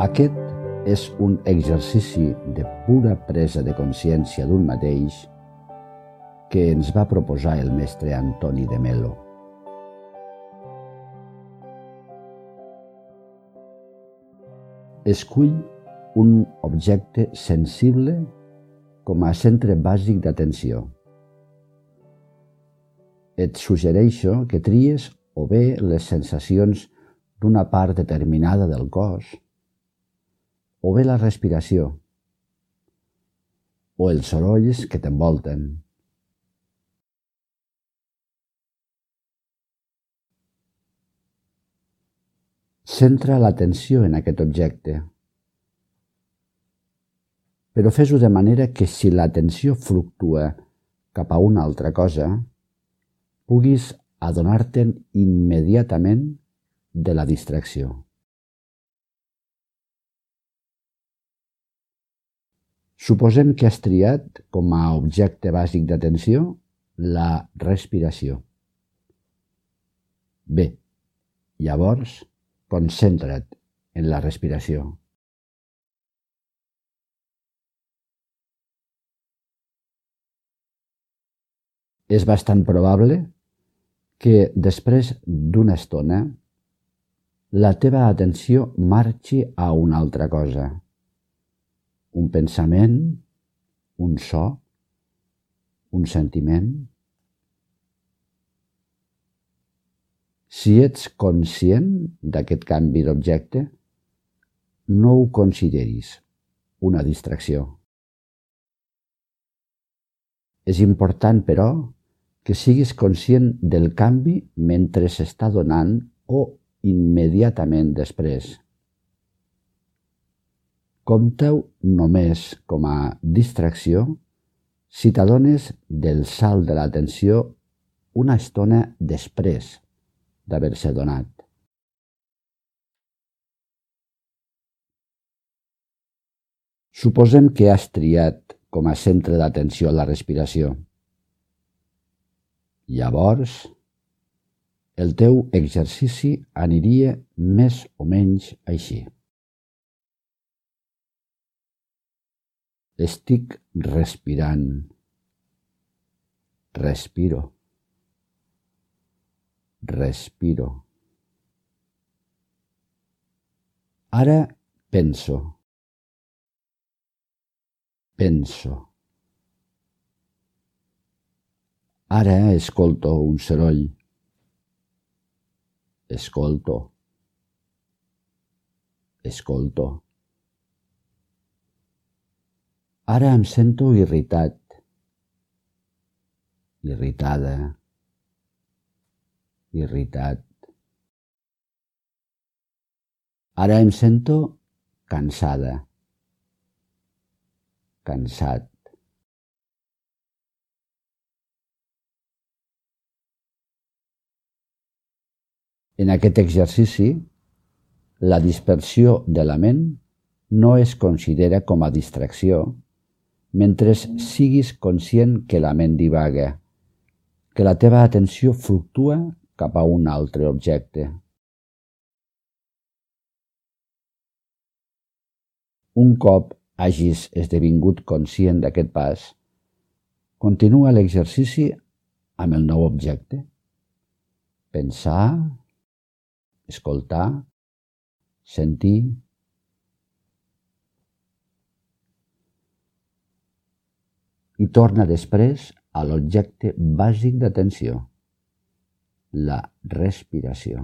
Aquest és un exercici de pura presa de consciència d'un mateix que ens va proposar el mestre Antoni de Melo. Escull un objecte sensible com a centre bàsic d'atenció. Et suggereixo que tries o bé les sensacions d'una part determinada del cos, o bé la respiració, o els sorolls que t'envolten. Centra l'atenció en aquest objecte, però fes-ho de manera que si l'atenció fluctua cap a una altra cosa, puguis adonar-te'n immediatament de la distracció. Suposem que has triat com a objecte bàsic d'atenció la respiració. Bé, llavors concentra't en la respiració. És bastant probable que després d'una estona la teva atenció marxi a una altra cosa. Un pensament, un so, un sentiment. Si ets conscient d'aquest canvi d'objecte, no ho consideris una distracció. És important, però, que siguis conscient del canvi mentre s'està donant o immediatament després. Compteu només com a distracció si t'adones del salt de l'atenció una estona després d'haver-se donat. Suposem que has triat com a centre d'atenció la respiració. Llavors, el teu exercici aniria més o menys així. Estic respirant. Respiro. Respiro. Ara penso. Penso. Ara escolto un soroll. Escolto. Escolto. Ara em sento irritat. Irritada. Irritat. Ara em sento cansada. Cansat. En aquest exercici, la dispersió de la ment no es considera com a distracció mentre siguis conscient que la ment divaga, que la teva atenció fluctua cap a un altre objecte. Un cop hagis esdevingut conscient d'aquest pas, continua l'exercici amb el nou objecte. Pensar, escoltar, sentir, i torna després a l'objecte bàsic d'atenció, la respiració.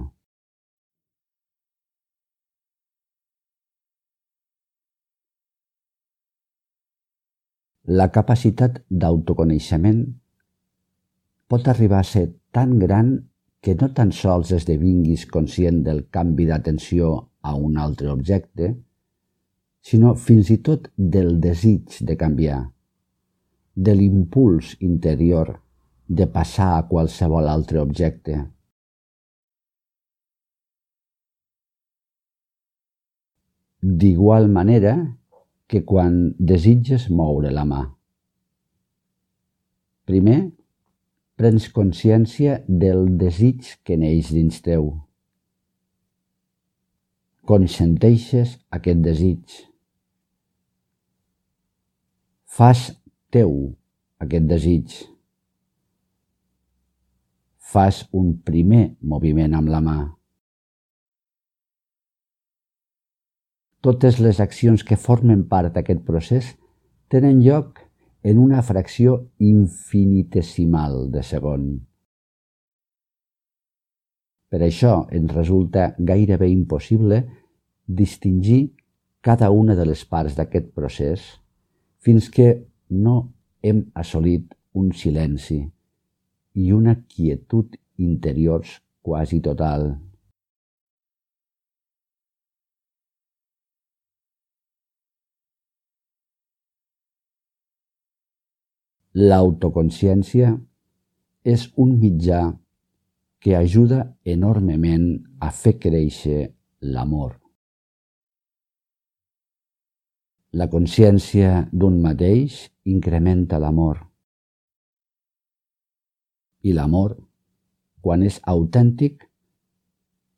La capacitat d'autoconeixement pot arribar a ser tan gran que no tan sols esdevinguis conscient del canvi d'atenció a un altre objecte, sinó fins i tot del desig de canviar, de l'impuls interior de passar a qualsevol altre objecte. D'igual manera que quan desitges moure la mà. Primer, prens consciència del desig que neix dins teu. consenteixes aquest desig. Fas teu aquest desig. Fas un primer moviment amb la mà. Totes les accions que formen part d'aquest procés tenen lloc en una fracció infinitesimal de segon. Per això ens resulta gairebé impossible distingir cada una de les parts d'aquest procés fins que no hem assolit un silenci i una quietud interiors quasi total. L'autoconsciència és un mitjà que ajuda enormement a fer créixer l'amor. La consciència d'un mateix incrementa l'amor. I l'amor, quan és autèntic,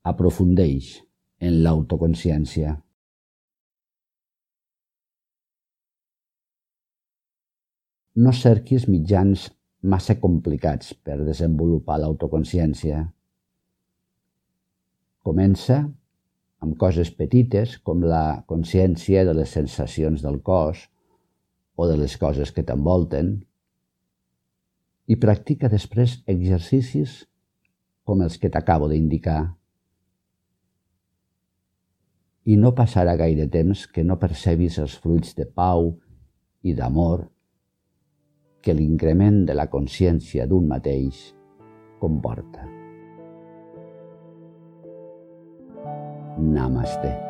aprofundeix en l'autoconsciència. No cerquis mitjans massa complicats per desenvolupar l'autoconsciència. Comença amb coses petites com la consciència de les sensacions del cos o de les coses que t'envolten i practica després exercicis com els que t'acabo d'indicar. I no passarà gaire temps que no percebis els fruits de pau i d'amor que l'increment de la consciència d'un mateix comporta. Namaste.